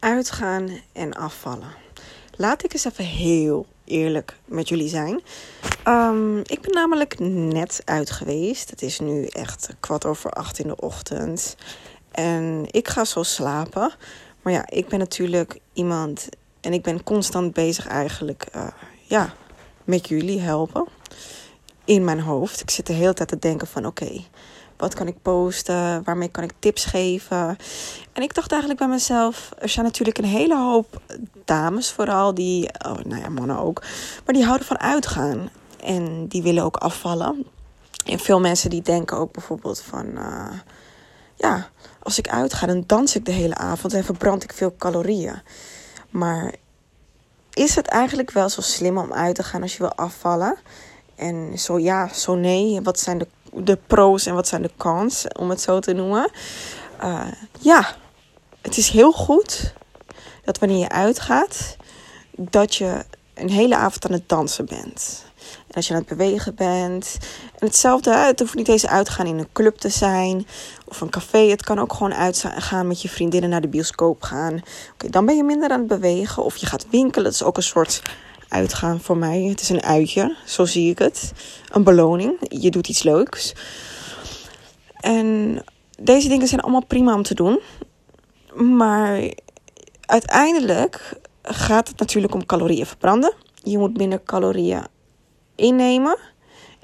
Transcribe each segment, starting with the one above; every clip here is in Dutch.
uitgaan en afvallen. Laat ik eens even heel eerlijk met jullie zijn. Ehm, ik ben namelijk net uit geweest. Het is nu echt kwart over acht in de ochtend. En ik ga zo slapen. Maar ja, ik ben natuurlijk iemand. En ik ben constant bezig eigenlijk. Uh, ja, met jullie helpen. In mijn hoofd. Ik zit de hele tijd te denken van oké. Wat kan ik posten? Waarmee kan ik tips geven? En ik dacht eigenlijk bij mezelf: er zijn natuurlijk een hele hoop dames, vooral die, oh, nou ja, mannen ook, maar die houden van uitgaan. En die willen ook afvallen. En veel mensen die denken ook bijvoorbeeld van: uh, ja, als ik uitga, dan dans ik de hele avond en verbrand ik veel calorieën. Maar is het eigenlijk wel zo slim om uit te gaan als je wil afvallen? En zo ja, zo nee. Wat zijn de de pro's en wat zijn de cons, om het zo te noemen. Uh, ja, het is heel goed dat wanneer je uitgaat, dat je een hele avond aan het dansen bent. En als je aan het bewegen bent. En hetzelfde, het hoeft niet eens uitgaan in een club te zijn. Of een café. Het kan ook gewoon uitgaan met je vriendinnen naar de bioscoop gaan. Oké, dan ben je minder aan het bewegen. Of je gaat winkelen. Dat is ook een soort uitgaan voor mij. Het is een uitje, zo zie ik het. Een beloning. Je doet iets leuks. En deze dingen zijn allemaal prima om te doen. Maar uiteindelijk gaat het natuurlijk om calorieën verbranden. Je moet minder calorieën innemen.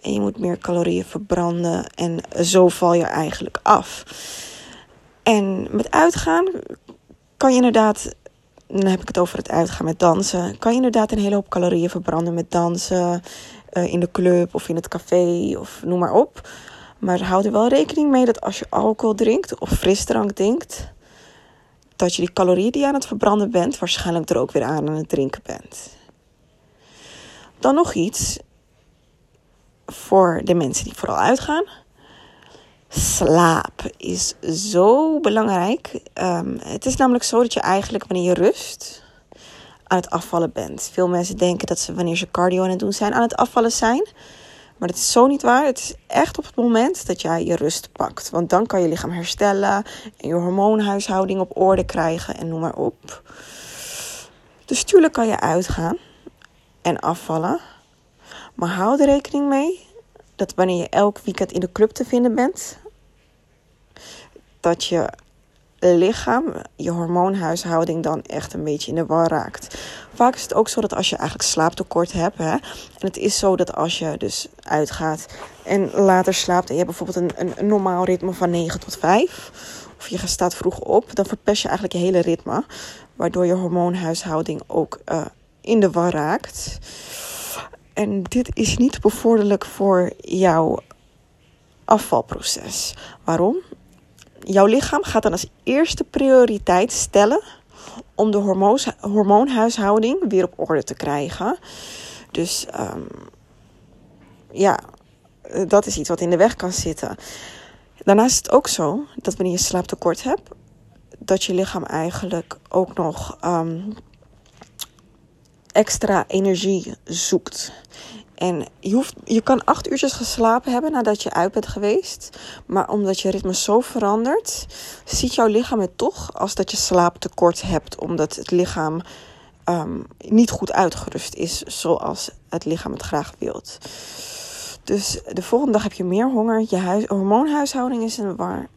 En je moet meer calorieën verbranden. En zo val je eigenlijk af. En met uitgaan kan je inderdaad dan heb ik het over het uitgaan met dansen. Kan je inderdaad een hele hoop calorieën verbranden met dansen. Uh, in de club of in het café of noem maar op. Maar houd er wel rekening mee dat als je alcohol drinkt of frisdrank drinkt. Dat je die calorieën die je aan het verbranden bent, waarschijnlijk er ook weer aan aan het drinken bent. Dan nog iets voor de mensen die vooral uitgaan slaap is zo belangrijk. Um, het is namelijk zo dat je eigenlijk wanneer je rust aan het afvallen bent. Veel mensen denken dat ze wanneer ze cardio aan het doen zijn aan het afvallen zijn. Maar dat is zo niet waar. Het is echt op het moment dat jij je rust pakt. Want dan kan je lichaam herstellen en je hormoonhuishouding op orde krijgen en noem maar op. Dus tuurlijk kan je uitgaan en afvallen. Maar hou er rekening mee dat wanneer je elk weekend in de club te vinden bent, dat je lichaam, je hormoonhuishouding dan echt een beetje in de war raakt. Vaak is het ook zo dat als je eigenlijk slaaptekort hebt, hè, en het is zo dat als je dus uitgaat en later slaapt en je hebt bijvoorbeeld een, een, normaal ritme van 9 tot 5, of je staat vroeg op, dan verpest je eigenlijk je hele ritme, waardoor je hormoonhuishouding ook uh, in de war raakt. En dit is niet bevorderlijk voor jouw afvalproces. Waarom? Jouw lichaam gaat dan als eerste prioriteit stellen om de hormoonhuishouding weer op orde te krijgen. Dus um, ja, dat is iets wat in de weg kan zitten. Daarnaast is het ook zo dat wanneer je slaaptekort hebt, dat je lichaam eigenlijk ook nog um, extra energie zoekt. En je, hoeft, je kan acht uurtjes geslapen hebben nadat je uit bent geweest. Maar omdat je ritme zo verandert, ziet jouw lichaam het toch als dat je slaaptekort hebt. Omdat het lichaam um, niet goed uitgerust is zoals het lichaam het graag wilt. Dus de volgende dag heb je meer honger. Je huis, hormoonhuishouding is in de war.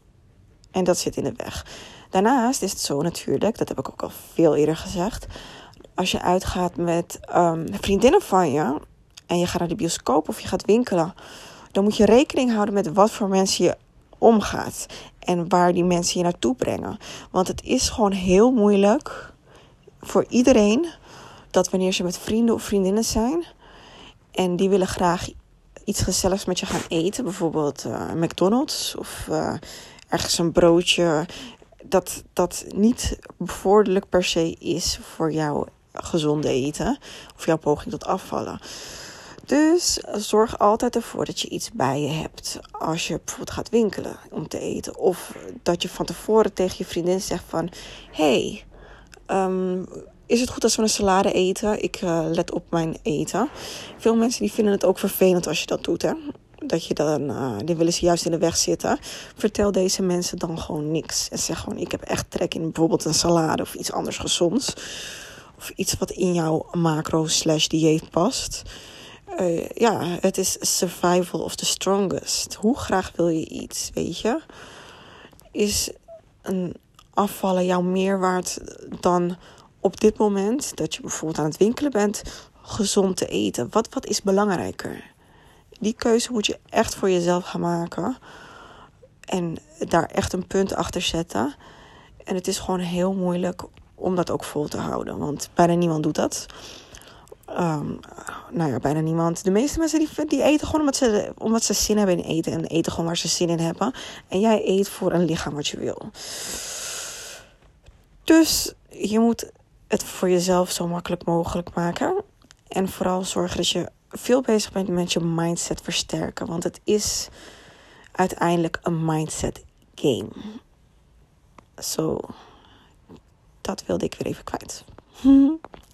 En dat zit in de weg. Daarnaast is het zo natuurlijk, dat heb ik ook al veel eerder gezegd als je uitgaat met um, vriendinnen van je en je gaat naar de bioscoop of je gaat winkelen, dan moet je rekening houden met wat voor mensen je omgaat en waar die mensen je naartoe brengen. Want het is gewoon heel moeilijk voor iedereen dat wanneer ze met vrienden of vriendinnen zijn en die willen graag iets gezelligs met je gaan eten, bijvoorbeeld uh, McDonald's of uh, ergens een broodje, dat dat niet bevorderlijk per se is voor jou gezonde eten of jouw poging tot afvallen. Dus zorg altijd ervoor dat je iets bij je hebt als je bijvoorbeeld gaat winkelen om te eten. Of dat je van tevoren tegen je vriendin zegt van... hey, um, is het goed als we een salade eten? Ik uh, let op mijn eten. Veel mensen die vinden het ook vervelend als je dat doet, hè. dat je dan, uh, die willen ze juist in de weg zitten. Vertel deze mensen dan gewoon niks. En zeg gewoon, ik heb echt trek in bijvoorbeeld een salade of iets anders gezonds. Of iets wat in jouw macro slash dieet past. Uh, ja, het is survival of the strongest. Hoe graag wil je iets, weet je? Is een afvallen jouw meerwaard dan op dit moment, dat je bijvoorbeeld aan het winkelen bent, gezond te eten? Wat, wat is belangrijker? Die keuze moet je echt voor jezelf gaan maken. En daar echt een punt achter zetten. En het is gewoon heel moeilijk om dat ook vol te houden. Want bijna niemand doet dat. Um, nou ja, bijna niemand. De meeste mensen die, die eten gewoon omdat ze, omdat ze zin hebben in eten. En eten gewoon waar ze zin in hebben. En jij eet voor een lichaam wat je wil. Dus je moet het voor jezelf zo makkelijk mogelijk maken. En vooral zorgen dat je veel bezig bent met je mindset versterken. Want het is uiteindelijk een mindset game. Zo, dat wilde ik weer even kwijt.